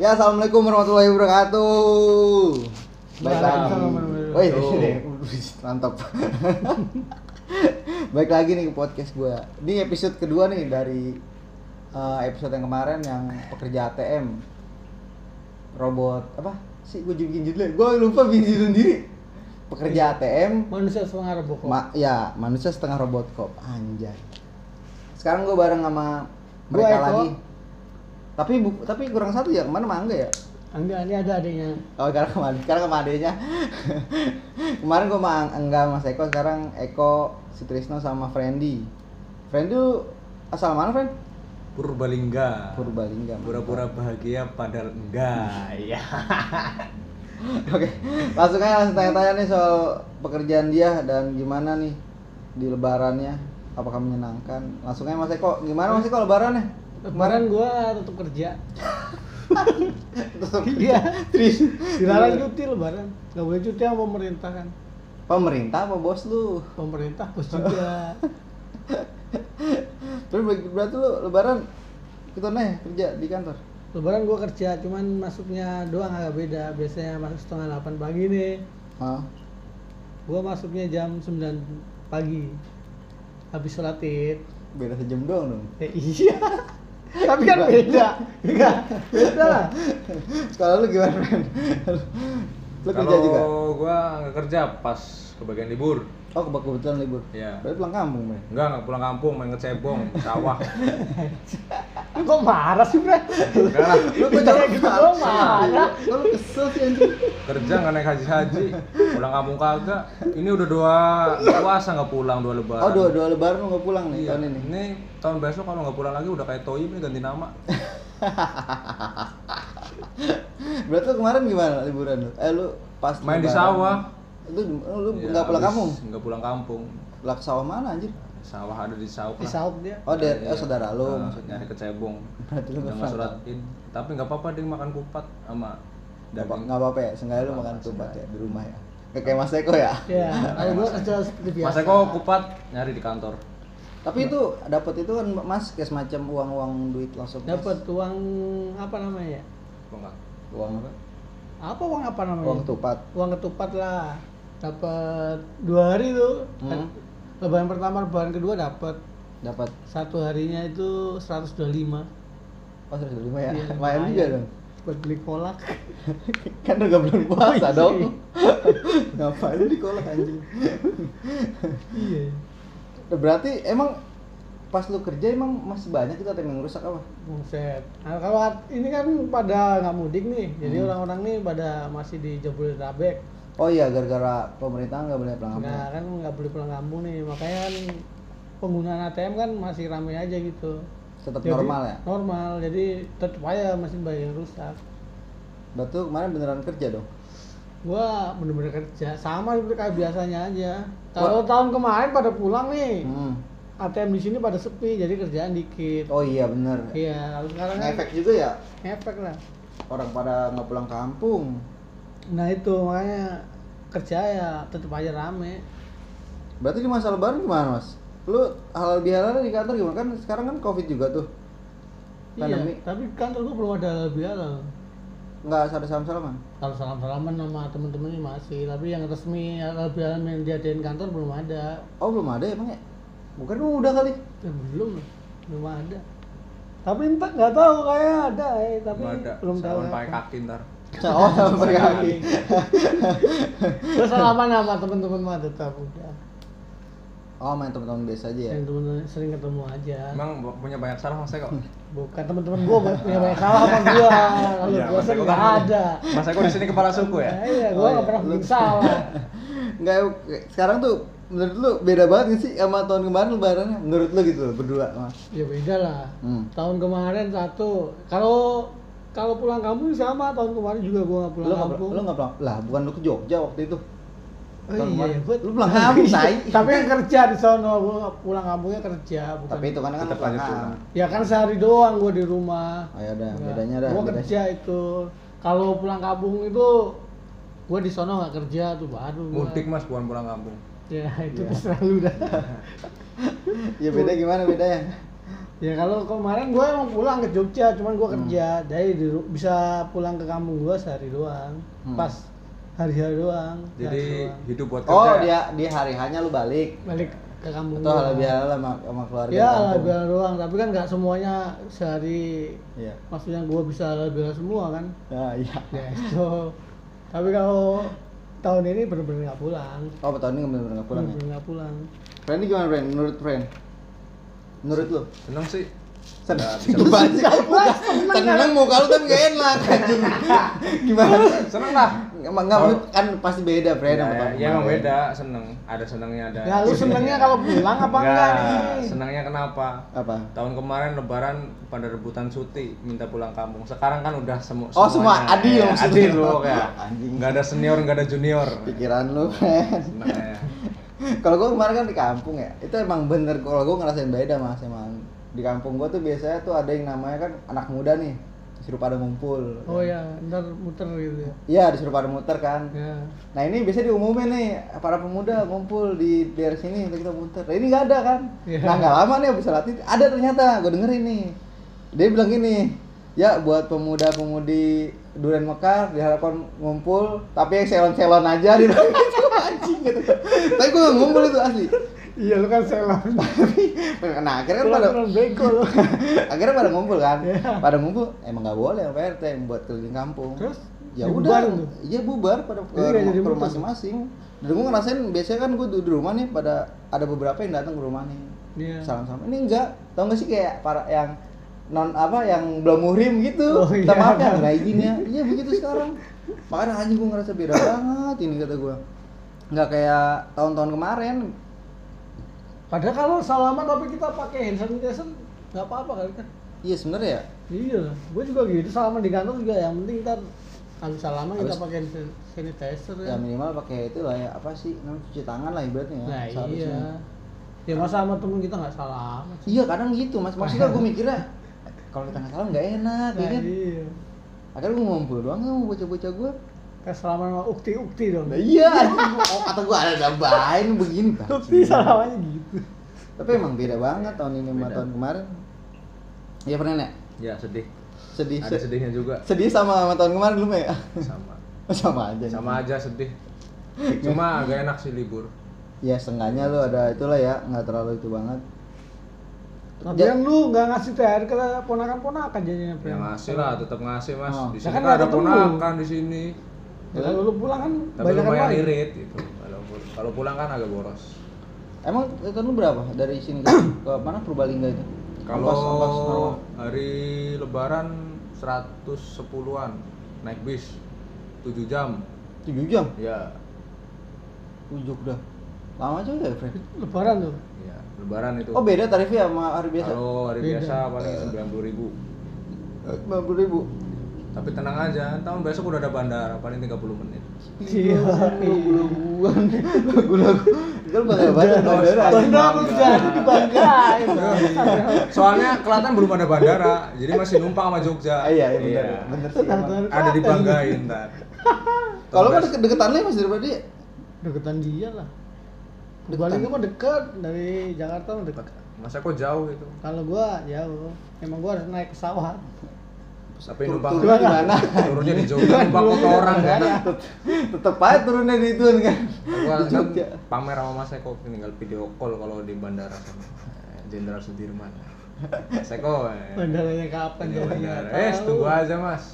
Ya, assalamualaikum warahmatullahi wabarakatuh. Baik lagi. Woi, mantap. Baik lagi nih ke podcast gua. Ini episode kedua nih dari eh, episode yang kemarin yang pekerja ATM. Robot apa sih gue bikin judulnya? Gue lupa bikin judul sendiri. Pekerja ATM manusia setengah Robocop Ma ya, manusia setengah robot cop. Anjay. Sekarang gue bareng sama Gua mereka Eko. lagi. Tapi bu- tapi kurang satu ya. Ke mana mangga ya? enggak ini ada adanya Oh, sekarang ke mana? Sekarang sama adenya. Kemarin gue sama enggak Mas Eko, sekarang Eko, Sutrisno sama. Friendy lu asal mana, Friend? Purbalingga. Purbalingga. Pura-pura bahagia padahal enggak. Iya. Oke, langsung aja langsung tanya-tanya nih soal pekerjaan dia dan gimana nih di lebarannya. Apakah menyenangkan? Langsung aja Mas Eko, gimana Mas Eko lebarannya? Kemarin gua tetap kerja. Iya. Tris. dilarang cuti lebaran. Nggak boleh cuti sama pemerintah kan. Pemerintah apa bos lu? pemerintah bos juga. Terus ber- berarti lu lebaran kita nih kerja di kantor. lebaran gua kerja cuman masuknya doang agak beda. Biasanya masuk setengah delapan pagi nih. Hah? gua masuknya jam 9 pagi. Habis sholat id. Beda sejam doang dong. eh, iya tapi kan beda enggak beda lah Sekolah lu gimana, Friend? lu kerja Kalau juga? gua nggak kerja pas kebagian libur. Oh, kebetulan libur. Iya. Berarti pulang kampung, Bre. Enggak, enggak pulang kampung, main ngecebong, sawah. lu kok marah sih bre Enggak lah, Lu kok Kayak jangan gitu doang marah lu kesel sih anjing? kerja nggak naik haji-haji, pulang kampung kagak. Ini udah dua puasa nggak pulang, dua lebaran. Oh, dua dua lebaran lu nggak pulang nih Iya. tahun ini. Ini tahun besok kalau nggak pulang lagi udah kayak Toyib nih ganti nama. Berarti lu kemarin gimana liburan lu? Eh lu pas Main di lebaran. sawah. Lu lu Iya, nggak pulang kampung? Nggak pulang kampung. Lah ke sawah mana anjir? Sawah ada di Sauk di saut dia? Oh, dia Iya. oh, saudara lu Nah, maksudnya. nyari kecebong Berarti lu nggak suratin tapi nggak apa-apa dia makan kupat sama Nggak apa- daging. nggak apa-apa ya, sengaja lu makan tupat ya? di rumah ya. Kayak Mas Eko ya. ya kalau gua kerja seperti biasa. Mas Eko kupat nyari di kantor. Tapi itu dapat itu kan Mas kayak semacam uang-uang duit langsung. dapat uang apa namanya? Ya Apa uang apa? apa uang apa namanya? Uang ketupat. uang ketupat lah. Dapat dua hari tuh. Hmm. Lebaran pertama lebaran kedua dapat Dapat satu harinya itu 125 oh 105 ya. Iya, Lumayan juga dong. buat beli kolak kan udah bulan puasa dong. Ngapain lu di kolak anjing? iya Nah, Berarti emang pas lu kerja emang masih banyak ATM yang rusak apa? Buset. Nah, kalau ini kan pada nggak mudik nih, jadi Hmm. orang-orang nih pada masih di Jabodetabek. Oh iya gara-gara pemerintah nggak boleh pulang kampung. Nah, kan nggak boleh pulang kampung nih, makanya kan penggunaan ATM kan masih ramai aja gitu. Tetap Jadi- normal ya. Normal, jadi tetap aja masih banyak yang rusak. Lu kemarin beneran kerja dong. Gua bener-bener kerja sama seperti kayak biasanya aja. Kalau tahun kemarin pada pulang nih, Hmm. ATM di sini pada sepi, jadi kerjaan dikit. Oh iya bener. Iya, kalau sekarang kan Ngefek juga ya ngefek lah. orang pada nggak pulang kampung. Nah itu makanya kerja ya tetap aja rame. Berarti di masa lebaran gimana mas? Lu halal bihalal di kantor gimana? Kan sekarang kan covid juga tuh. Pandemi. Iya, tapi kantor gua belum ada halal. Nggak ada salam salaman. Kalau salam-salaman sama temen-temennya masih, tapi yang resmi halal yang diadain kantor belum ada. Oh belum ada emang ya? Bukan udah kali. Eh, belum, belum ada. Tapi entah nggak tahu kayak ada, eh, tapi ada belum tahu. salaman pakai kaki ntar Oh sama pakai kaki. Terus salaman sama temen-temen mah tetap udah. Oh main teman-teman biasa aja ya. Yang temen sering ketemu aja. emang punya banyak salah mas Eko Bukan temen-temen gua punya banyak salah sama gua. Kalau Iya, gua Mas sih Eko nggak kan- ada. mas Eko di sini kepala suku ya iya, gua Oh, nggak iya. pernah bikin salah. Enggak sekarang tuh menurut lu beda banget gak sih sama tahun kemarin lebarannya? Menurut lu gitu loh, berdua mas. Ya beda lah. Hmm. Tahun kemarin satu. Kalau kalau pulang kampung sama tahun kemarin juga gua nggak pulang Lu nggak kampung. lu nggak pulang? Lah bukan lu ke Jogja waktu itu. Oh tahun iya, gua- Lu pulang kampung, tai. Tapi yang kerja di sono gua pulang kampungnya kerja, bukan. Tapi itu kan kan pulang lanjut. Ya kan sehari doang gua di rumah. Oh ya udah, Nggak. bedanya dah. Gua bedanya. kerja itu. Kalau pulang kampung itu gua di sono nggak kerja tuh baru. mudik mas bukan pulang kampung Ya itu Iya. terserah lu dah. Ya beda gimana bedanya? Ya kalau kemarin gue emang pulang ke Jogja, cuman gue Hmm. kerja, jadi di bisa pulang ke kampung gue sehari doang, Hmm. pas hari-hari doang. Jadi doang. hidup buat Oh, kerja. dia di hari hanya lu balik. balik ke kampung Atau halal bihalal sama, sama keluarga Ya halal bihalal doang, tapi kan nggak semuanya sehari. Iya. Maksudnya gue bisa halal bihalal semua kan? Ya, iya. Ya itu. tapi kalau tahun ini bener-bener nggak pulang. Oh, tahun ini bener-bener nggak pulang ya? Bener-bener nggak pulang. Friend ini gimana, Friend? Menurut Friend? Menurut lu? Seneng sih. Itu banget sih. Senang muka lu tapi gak enak anjing. Gimana? Seneng lah. Emang enggak Oh. kan pasti beda, Friend sama Ya, ya emang beda, seneng. Ada senengnya ada. Ya lu senengnya kalau pulang apa enggak nih? Senengnya kenapa? Apa? Tahun kemarin lebaran pada rebutan cuti minta pulang kampung. Sekarang kan udah semu Oh, semua adil Ya, maksudnya. Adil loh ya. Anjing. Enggak ada senior, enggak ada junior. Pikiran lu. Senengnya. kalau gue kemarin kan di kampung ya itu emang bener kalau gue ngerasain beda mas emang di kampung gue tuh biasanya tuh ada yang namanya kan anak muda nih disuruh pada ngumpul Oh ya, ntar muter gitu ya. iya disuruh pada muter kan Ya. nah ini biasanya diumumin nih para pemuda ngumpul di daerah sini untuk kita muter nah ini nggak ada kan Iya. nah nggak lama nih bisa latih ada ternyata gue dengerin nih dia bilang gini ya buat pemuda-pemudi Duren Mekar diharapkan ngumpul tapi yang selon-selon aja di anjing gitu tapi gue nggak ngumpul itu asli Iya lu kan selon. nah akhirnya kan pada lu. akhirnya pada ngumpul kan Iya. pada ngumpul emang nggak boleh PRT yang buat keliling kampung Terus? ya udah iya bubar pada ke nggak rumah, masing-masing dan gue ngerasain biasanya kan gue di rumah nih pada ada beberapa yang datang ke rumah nih Iya. salam-salam ini enggak tau gak sih kayak para yang non apa yang belum muhrim gitu Oh, minta iya. maaf ya nggak izinnya iya begitu sekarang makanya anjing gue ngerasa beda banget ini kata gue nggak kayak tahun-tahun kemarin Padahal kalau salaman tapi kita pakai hand sanitizer nggak apa-apa kali kan? iya sebenarnya ya Iya, gue juga gitu salaman di kantor juga yang penting ntar habis salaman kita pakai hand sanitizer ya ya. minimal pakai itu lah ya apa sih namanya cuci tangan lah ibaratnya ya Nah iya. Ya masa sama temen kita nggak salaman. sih? Iya kadang gitu mas, maksudnya gue mikirnya kalau kita nggak salah nggak enak, ya Nah, kan? iya. Akhirnya gue ngumpul doang sama bocah-bocah gue. Kayak salaman sama ukti-ukti dong. Nah, iya, oh, kata gue ada nambahin begini. Ukti salamannya gitu. Tapi emang beda banget tahun ini sama tahun kemarin. Iya pernah ya? Ya sedih. Sedih, Ada se- sedihnya juga. sedih sama sama tahun kemarin lu ya? Sama. sama aja. Sama aja sedih. Cuma agak enak sih libur. Ya setengahnya lu ada itulah ya, nggak terlalu itu banget. Yang lu nggak ngasih THR ke ponakan-ponakan jadinya. Ya ngasih lah, tetap ngasih mas. Oh. Di Ya sini kan kan ada ponakan di sini. Ya, kalau lu pulang kan Tapi banyak lumayan irit gitu. Kalau kalau pulang kan agak boros. Emang itu lu berapa dari sini ke, ke mana Purbalingga itu? Kalau hari lebaran 110-an naik bis 7 jam. 7 jam, Ya, ujuk dah. Lama juga ya, Fred? Lebaran tuh. ya lebaran itu. Oh beda tarifnya sama hari biasa? Kalau hari Beda. biasa paling 90 ribu. Lima puluh ribu. Tapi tenang aja, tahun besok udah ada bandara, paling 30 menit. Iya. Lagu-laguan, lagu-lagu. Kan bangga banget bandara. Bandara jadi dibanggain. Soalnya Klaten belum ada bandara, jadi masih numpang sama Jogja. Ah, iya, iya benar. Bener sih. emang. Tante- Ada dibanggain ntar. Kalau kan Tahun deket deketan lu ya Mas daripada dia. Deketan dia lah. Deketan. Purbalingga mah dekat dari Jakarta mah dekat. Masa kok jauh itu? Kalau gua jauh. Emang gua harus naik pesawat. Tapi numpang turun di mana? Turunnya di Jogja, numpang kota orang kan. Tetep aja turunnya di itu kan. Gua Di kan pamer sama Mas Eko tinggal video call kalau di bandara sama eh, Jenderal Sudirman. Mas Eko. eh, Bandaranya kapan jadinya? bandara. Eh, tunggu aja Mas.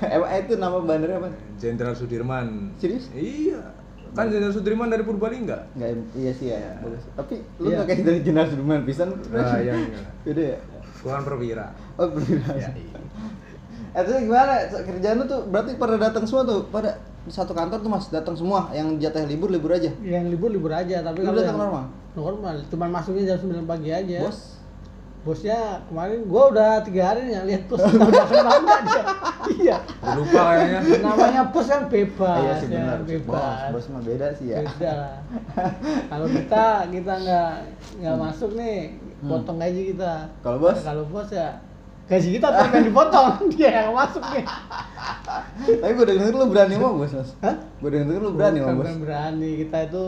Emang itu nama bandara apa? Jenderal Sudirman. Serius? Iya. Kan Jenderal Sudirman dari Purbalingga. Enggak, iya sih ya. Bagus. Tapi lu Iya. nggak kayak dari jenar Sudirman pisan. Nah, iya, iya. Beda ya? Gua kan perwira. Oh, berbeda. Ya, iya. Eh terus gimana? Kerjaan lu tuh berarti pada datang semua tuh pada satu kantor tuh Mas datang semua yang jatah libur libur aja. Yang libur libur aja, tapi Lu kalau datang yang normal? normal, cuman masuknya jam 9 pagi aja. Bos. Bosnya kemarin gua udah tiga hari nggak lihat bos udah kenal nggak dia. Iya. Lupa kayaknya. Namanya bos kan bebas. Iya sih ya, benar. Bos, Bebas. bos mah beda sih ya. Beda lah. Kalau kita kita nggak nggak masuk nih, Hmm. potong gaji kita. Kalau bos? Kalau bos ya gaji kita tuh yang dipotong, dia yang masuk nih. Tapi gue denger lu berani sama bos, Mas. Hah? Gue denger lu berani Bukan bos. berani kita itu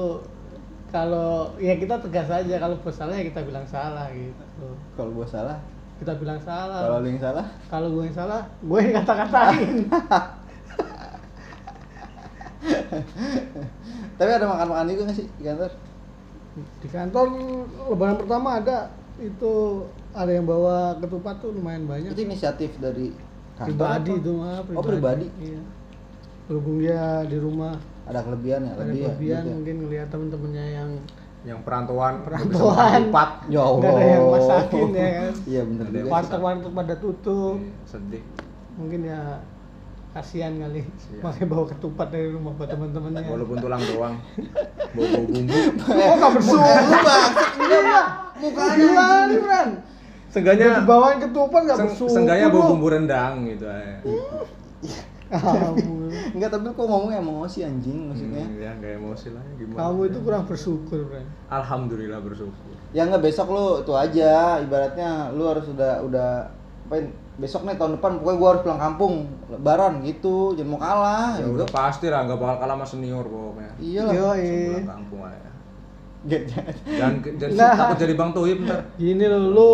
kalau ya kita tegas aja kalau bos salah ya kita bilang salah gitu. Kalau gua salah, kita bilang salah. Kalau yang salah, kalau gue yang salah gue yang kata-katain. Tapi ada makan-makan juga nggak sih di kantor? di kantor lebaran pertama ada. Itu ada yang bawa ketupat tuh lumayan banyak. Itu inisiatif dari kantor pribadi itu mah Oh, pribadi? iya berhubung dia di rumah Ada kelebihan ya, ada lebih ya. kelebihan duitnya. mungkin ngelihat temen-temennya yang yang perantauan Perantauan. empat Ya Allah. Nggak ada yang masakin, ya kan? Iya bener juga. warteg-warteg pada tutup sedih mungkin ya kasihan kali Kasihan. makanya bawa ketupat dari rumah buat teman-temannya walaupun tulang doang bau bau bumbu oh nggak bangsat ini Iya. mukanya Bran Seenggaknya dibawain ketupat nggak seng, bersyukur seenggaknya bau lu. bumbu rendang gitu aja. Ampun. Enggak, tapi kok ngomongnya emosi anjing maksudnya. Hmm, ya nggak emosi lah ya, gimana. kamu itu kurang bersyukur Bran Alhamdulillah bersyukur. Ya enggak besok lu itu aja ibaratnya lu harus udah udah apain besok nih tahun depan pokoknya gua harus pulang kampung lebaran gitu jangan mau kalah Ya gitu. udah pasti lah nggak bakal kalah sama senior pokoknya. iya lah. Sebulan kampung aja. Jangan jadi Nah. takut jadi Bang Toib ntar. gini lo lu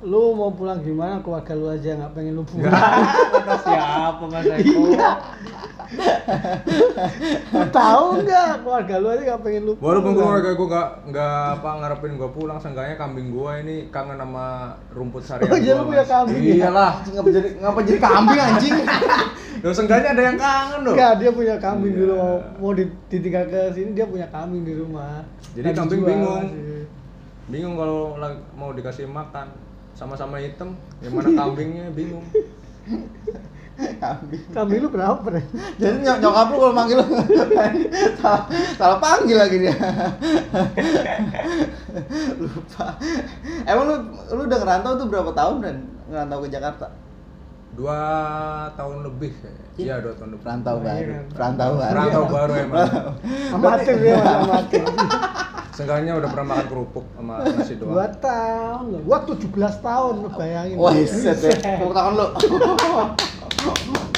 lu mau pulang gimana keluarga lu aja nggak pengen lu pulang Kata siapa Mas Eko? Iya. Lu tahu nggak keluarga lu aja nggak pengen lu Walaupun pulang. keluarga gue gak, nggak apa ngarepin gue pulang, seenggaknya kambing gue ini kangen sama rumput sarian Oh, iya, gua, lu punya kambing ya? Iyalah. Ngapa jadi ngapa jadi kambing anjing Loh, seenggaknya ada yang kangen loh. Enggak, dia punya kambing Iya. dulu mau, mau di- ditinggal ke sini dia punya kambing di rumah. Jadi Nggak kambing bingung. masih. Bingung kalau mau dikasih makan sama-sama hitam, yang mana kambingnya bingung. kambing Kambing lu berapa, Bre? jadi nyok nyokap lu kalau manggil lu salah, salah panggil lagi dia lupa emang lu lu udah ngerantau tuh berapa tahun dan ngerantau ke Jakarta Dua tahun lebih kayaknya. Iya, dua tahun lebih. perantau iya baru kan. perantau baru Perantau baru emang. Amatir dia, Mas, amatir. Seenggaknya udah pernah makan kerupuk sama nasi Dua doang. tahun loh. Gua 17 tahun lu bayangin. Wah, set ya. Tepuk tangan lu.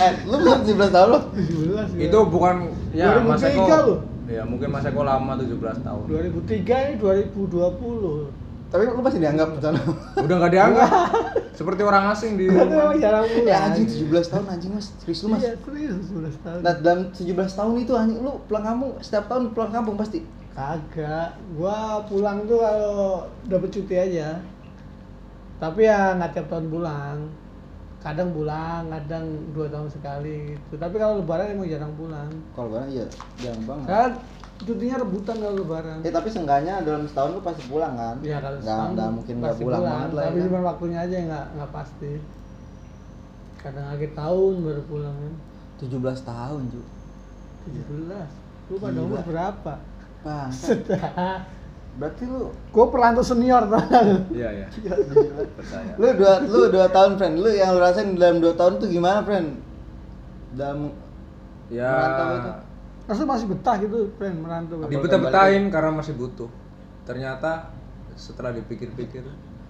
eh, lu belum 17 tahun lu? 17 ya. Itu bukan ya Mas 2003 Eko. loh. Ya, mungkin Mas Eko lama 17 tahun. 2003 ini 2020. Tapi lu masih dianggap di sana. Udah nggak dianggap. Seperti orang asing di rumah. emang jarang Ya pulang. anjing 17 tahun anjing Mas. Serius lu Mas. Iya, serius 17 tahun. Nah, dalam 17 tahun itu anjing lu pulang kampung setiap tahun pulang kampung pasti. Kagak, gua pulang tuh kalau dapet cuti aja. Tapi ya nggak tiap tahun pulang. Kadang pulang, kadang dua tahun sekali gitu. Tapi kalau lebaran emang jarang pulang. Kalau lebaran iya jarang banget. Karena cutinya rebutan kalau lebaran. Ya tapi seenggaknya dalam setahun lu pasti pulang kan? Ya kalau setahun nggak mungkin nggak pasti pulang, banget lah Tapi ya. cuma kan? waktunya aja yang nggak nggak pasti. Kadang akhir tahun baru pulang kan. 17 tahun, Ju. 17. Lu pada umur berapa? Bang, Sudah. berarti lu Gua perantau senior tau? Iya, iya. Gila. Percaya. lu dua lu dua tahun friend lu yang lu rasain dalam dua tahun tuh gimana friend dalam Ya Merantau itu. Masa masih betah gitu, friend merantau. Dibetah-betahin karena masih butuh. Ternyata setelah dipikir-pikir,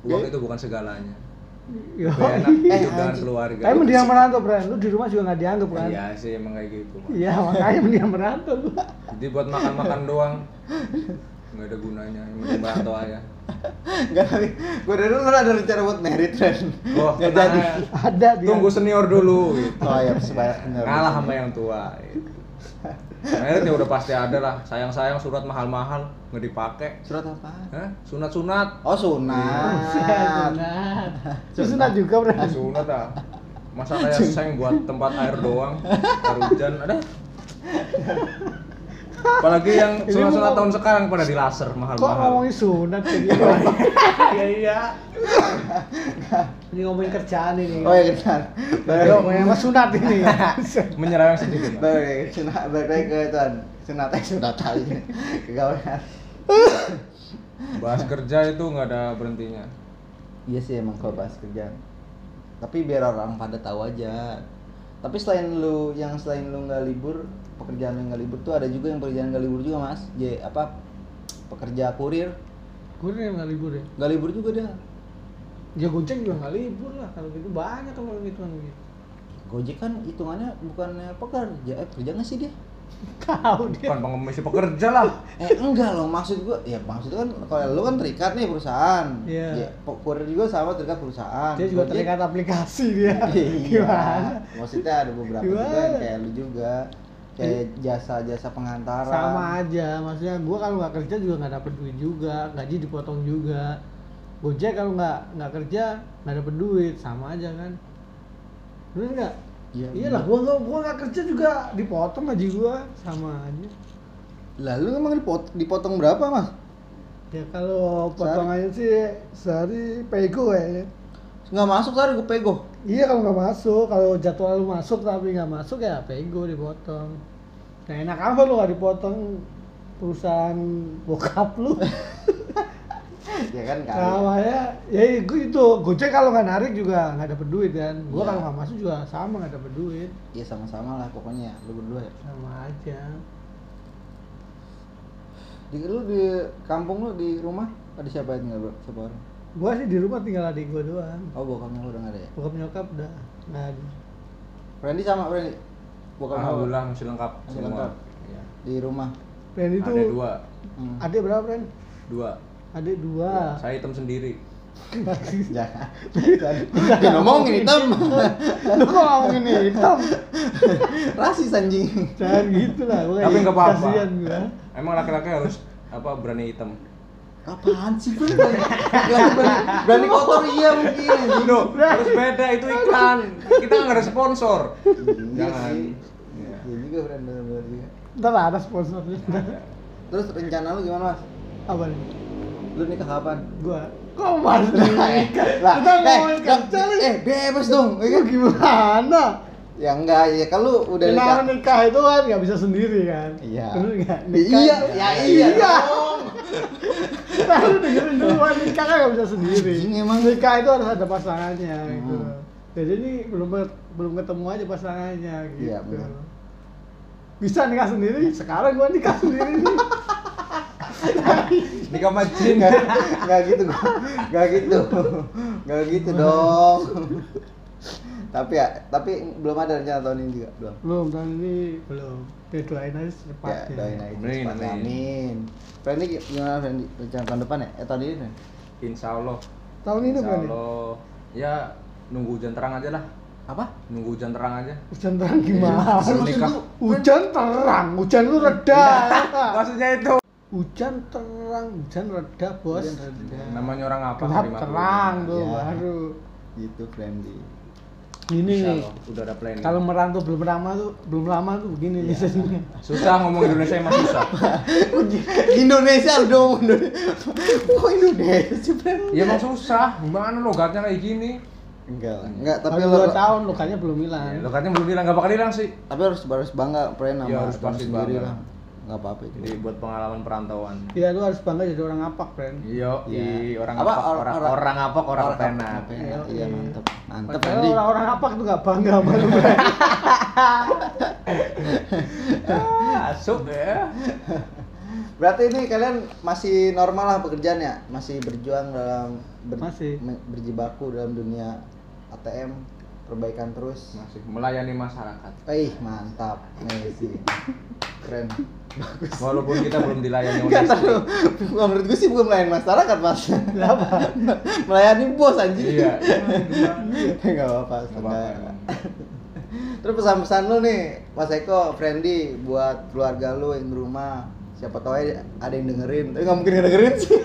uang itu bukan segalanya. Enak Eh, dengan keluarga. Tapi mendingan merantau, friend. Lu di rumah juga nggak dianggap kan? Iya sih emang kayak gitu. Iya, makanya mendingan merantau lu. Jadi buat makan-makan doang nggak ada gunanya. Penting merantau aja. Enggak tapi gue dari dulu ada rencana buat merit friend. Wah, Nggak jadi. Ada dia. Tunggu senior dulu gitu. Oh iya, supaya benar. Kalah sama yang tua. Gitu. Merit ya udah pasti ada lah. Sayang-sayang surat mahal-mahal nggak dipakai. Surat apa? Hah? Sunat-sunat. Oh, sunat. Sunat. Itu sunat juga, friend. Sunat ah. Masa kayak seng buat tempat air doang, air hujan ada. Apalagi yang sunat-sunat tahun sekarang pada di laser Kok mahal-mahal. ngomongin sunat kayak gitu? Iya iya. Ini ngomongin kerjaan ini. Oh ya kenal. Yo, ngomongin sama sunat ini. Menyerang sedikit. Mas. Baik, sunat lagi ke tuan. Sunat aja sunat aja. Kegawean. Bahas kerja itu nggak ada berhentinya. Iya sih emang kalau bahas kerjaan. Tapi biar orang pada tahu aja. Tapi selain lu yang selain lu nggak libur, pekerjaan lu nggak libur tuh ada juga yang pekerjaan nggak libur juga mas. J apa pekerja kurir Gue nih nggak libur ya. nggak libur juga dia. Ya Gojek juga nggak libur lah. Kalau gitu banyak kalau gitu kan gitu. Gojek kan hitungannya bukannya pekerja, eh kerja nggak sih dia? tahu dia bukan pengemis pekerja lah Eh enggak loh, maksud gua ya maksud kan kalau lu kan terikat nih perusahaan. Iya. Ya, kurir juga sama terikat perusahaan. dia juga terikat aplikasi dia Iya. gimana Maksudnya ada beberapa juga Gimana? yang kayak lu juga kayak jasa-jasa pengantaran. sama aja maksudnya gua kalau nggak kerja juga nggak dapet duit juga gaji dipotong juga gojek kalau nggak nggak kerja nggak dapet duit sama aja kan bener nggak Iya, iyalah gua nggak gua nggak kerja juga dipotong gaji gua sama aja. Lalu emang dipot dipotong berapa, Mas? ya kalau potongannya sih sehari pego ya Nggak masuk tadi gue pego. iya kalau nggak masuk kalau jadwal lu masuk tapi nggak masuk ya pego dipotong. Nah enak apa lu nggak dipotong perusahaan bokap lu ya kan kali. Namanya ya gue itu Gojek kalau nggak narik juga nggak dapet duit kan. Gua Iya. kalau nggak masuk juga sama nggak dapet duit. Ya sama-sama lah pokoknya lu berdua ya. Sama aja. Di lu di kampung lu di rumah ada siapa yang tinggal? Siapa orang? Gua sih di rumah tinggal adik gua doang. Oh, bokapnya lu udah nggak ada ya? Bokap nyokap udah nggak ada. Randy sama Randy. Bokapnya lu alhamdulillah masih lengkap Masih semua. lengkap. Iya. di rumah. Ren itu ada dua Hmm. adik berapa Ren? dua Adik dua. saya hitam sendiri Jangan. Jangan ngomongin hitam. Lu kok ngomongin hitam? Rasis anjing. Jangan gitu lah. Tapi kayak nggak apa-apa kasihan gua. emang laki-laki harus apa berani hitam Apaan sih bro? Berani, berani, berani kotor iya mungkin. Loh, harus beda itu iklan kita nggak ada sponsor Iya jangan. Iya. Iya juga benar benar juga. Ntar ada sponsornya. Terus rencana lu gimana mas? Apa nih? Lu nikah kapan? Gua kok mas nikah? Lah, Kita eh, ngomongin kerja nih. eh bebas dong. ya Lu kan? gimana? Ya enggak, ya kalau udah Ya, nikah. namanya nikah itu kan nggak bisa sendiri kan? Iya. Bener nggak? Iya, ya iya. dong. Nah, lu dengerin dulu kan nikah kan nggak bisa sendiri. Emang. nikah itu harus ada pasangannya gitu. Hmm. Jadi ini belum belum ketemu aja pasangannya gitu. Iya, benar. Bisa nikah sendiri, sekarang gua nikah sendiri. nikah sama jin Enggak, enggak gitu gua. Enggak gitu. Enggak gitu dong. tapi ya, tapi belum ada rencana tahun ini juga, belum. belum tahun ini belum. Ya doain aja Ya, secepatnya. doain aja Amin, secepatnya. amin. Amin. Randy gimana Randy? Rencana tahun depan ya? Eh tahun ini insya Allah Tahun ini insya. Allah ya nunggu hujan terang aja lah Apa? nunggu hujan terang aja Hujan terang gimana? Sebelum nikah. Hujan terang, hujan lu reda. maksudnya itu Hujan terang, hujan reda bos. Hujan reda. namanya orang apa Gelap terang tuh Ya. baru. Gitu Randy. Ini nih, udah ada planning kalau merantau belum lama tuh belum lama tuh begini nih sesungguhnya. susah ngomong Indonesia emang susah Indonesia dong. Indonesia. Oh Indonesia ya emang susah gimana logatnya kayak gini Enggak lah. Enggak, tapi lo, dua tahun lukanya belum hilang. ya, logatnya belum hilang nggak bakal hilang sih tapi harus harus bangga Pren sama Iya, harus pasti sendiri bangga. lah. Enggak apa-apa itu. jadi buat pengalaman perantauan Iya lu harus bangga jadi orang apak, friend. Iya, Iya. orang Apa? apa, Or- orang orang- orang apa, orang penak. penak. Iya, mantep. Mantep Padahal orang-orang apak tuh gak bangga sama lu, friend. Masuk ya. Berarti ini kalian masih normal lah pekerjaannya, masih berjuang dalam ber- Masih. berjibaku dalam dunia ATM, perbaikan terus. Masih melayani masyarakat. Eh, mantap. Messi. Keren. Bagus. Walaupun kita belum dilayani oleh Enggak istri. menurut gue sih bukan melayani masyarakat, Mas. Kenapa? melayani bos anjing. Iya. Enggak apa-apa. Nggak apa-apa. Terus pesan-pesan lu nih, Mas Eko, Friendly, buat keluarga lu yang di rumah. Siapa tahu ada yang dengerin. Tapi nggak mungkin dengerin sih.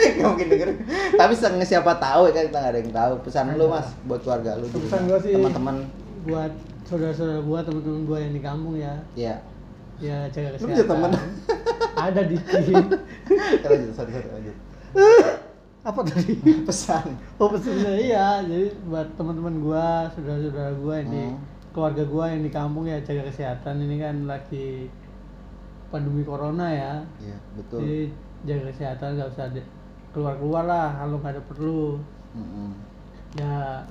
Nggak mungkin dengerin. Tapi siapa tahu ya kan kita nggak ada yang tahu. Pesan lu Mas buat keluarga lu. Pesan gua sih Teman-teman. buat saudara-saudara gua, teman-teman gua yang di kampung ya. Iya. Ya jaga Lu kesehatan. punya temen? Ada di Lanjut, sorry, sorry, lanjut. apa tadi? Pesan. Oh pesannya iya, jadi buat teman-teman gua, saudara-saudara gua yang di Hmm. keluarga gua yang di kampung ya jaga kesehatan ini kan lagi pandemi corona ya. Iya, betul. Jadi jaga kesehatan nggak usah keluar-keluar lah kalau nggak ada perlu. Mm-mm. Ya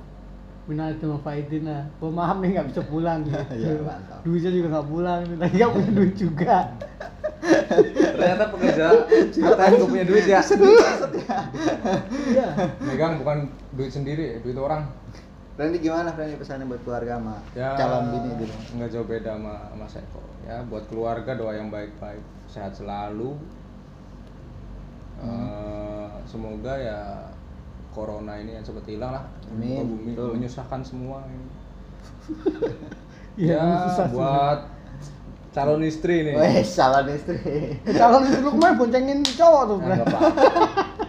minal itu faidin lah. Maaf nih nggak bisa pulang gitu. Iya, mantap. Duitnya juga nggak pulang, lagi nggak punya duit juga. Ternyata pekerja ATM gue punya duit ya. Iya. Megang bukan duit sendiri, duit orang. Randy gimana Randy pesannya buat keluarga sama ya calon bini rumah nggak jauh beda sama Mas Eko ya buat keluarga doa yang baik-baik sehat selalu Eh, semoga ya corona ini yang cepat hilang lah Amin, bumi betul. menyusahkan semua ini Iya, ya susah sih. buat calon istri nih Weh, calon istri. Calon istri lu kemarin boncengin cowok tuh, apa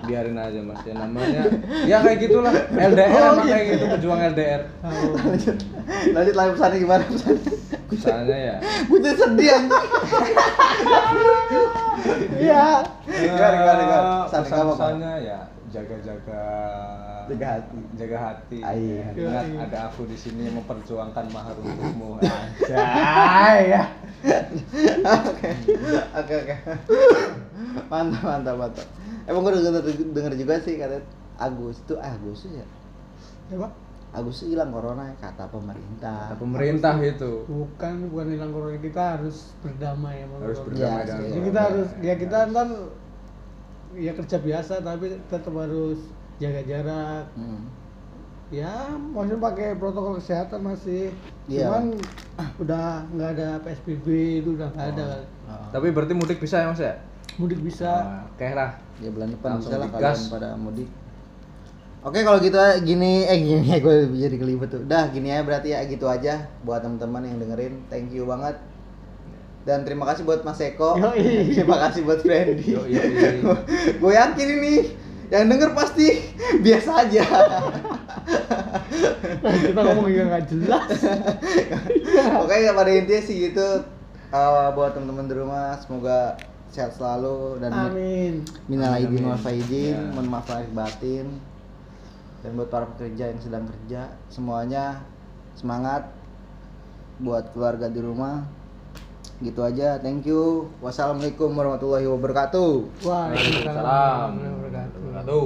biarin aja mas ya namanya ya kayak gitulah LDR Oh, emang kayak gitu. gitu pejuang LDR Oh. lanjut, lanjut lagi pesannya gimana pesannya? misalnya ya Gue jadi sedih anjing. Iya. Gimana, gimana, gimana? Eh, Pesan kamu, Pak. pesan-pesannya ya jaga-jaga Jaga hati. jaga hati Iya. ingat Iya. ada aku di sini memperjuangkan mahar untukmu Jai ya. Oke, oke, oke. Mantap, mantap, mantap. Emang gue denger, denger juga sih kata Agus itu ah, Agustus ya. Coba. Agustus hilang corona kata pemerintah. Kata pemerintah itu Bukan, bukan hilang corona kita harus berdamai sama harus corona. berdamai Iya, dengan. Jadi corona. kita harus ya kita ntar ya kerja biasa tapi tetap harus jaga jarak. Hmm. Ya, maksudnya pakai protokol kesehatan masih. Iya. Cuman udah nggak ada PSBB itu udah nggak ada. kan. Oh. tapi berarti mudik bisa ya mas ya Mudik bisa. Nah, oke lah Ya bulan depan Langsung bisa lah kalian pada mudik. Oke kalau gitu gini eh gini gue jadi kelibet tuh. Dah gini aja berarti ya gitu aja buat teman-teman yang dengerin. Thank you banget. Dan terima kasih buat Mas Eko. Yoi. terima kasih buat Freddy. Yoi, yoi. gue yakin ini yang denger pasti biasa aja. kita ngomong juga nggak jelas. Oke pada intinya sih gitu. Eh, buat teman-teman di rumah semoga sehat selalu dan Amin. minal aidin wal faizin, Ya. mohon maaf lahir batin. Dan buat para pekerja yang sedang kerja, semuanya semangat buat keluarga di rumah. Gitu aja. Thank you. Wassalamualaikum warahmatullahi wabarakatuh. Waalaikumsalam Waalaikumsalam warahmatullahi wabarakatuh. wabarakatuh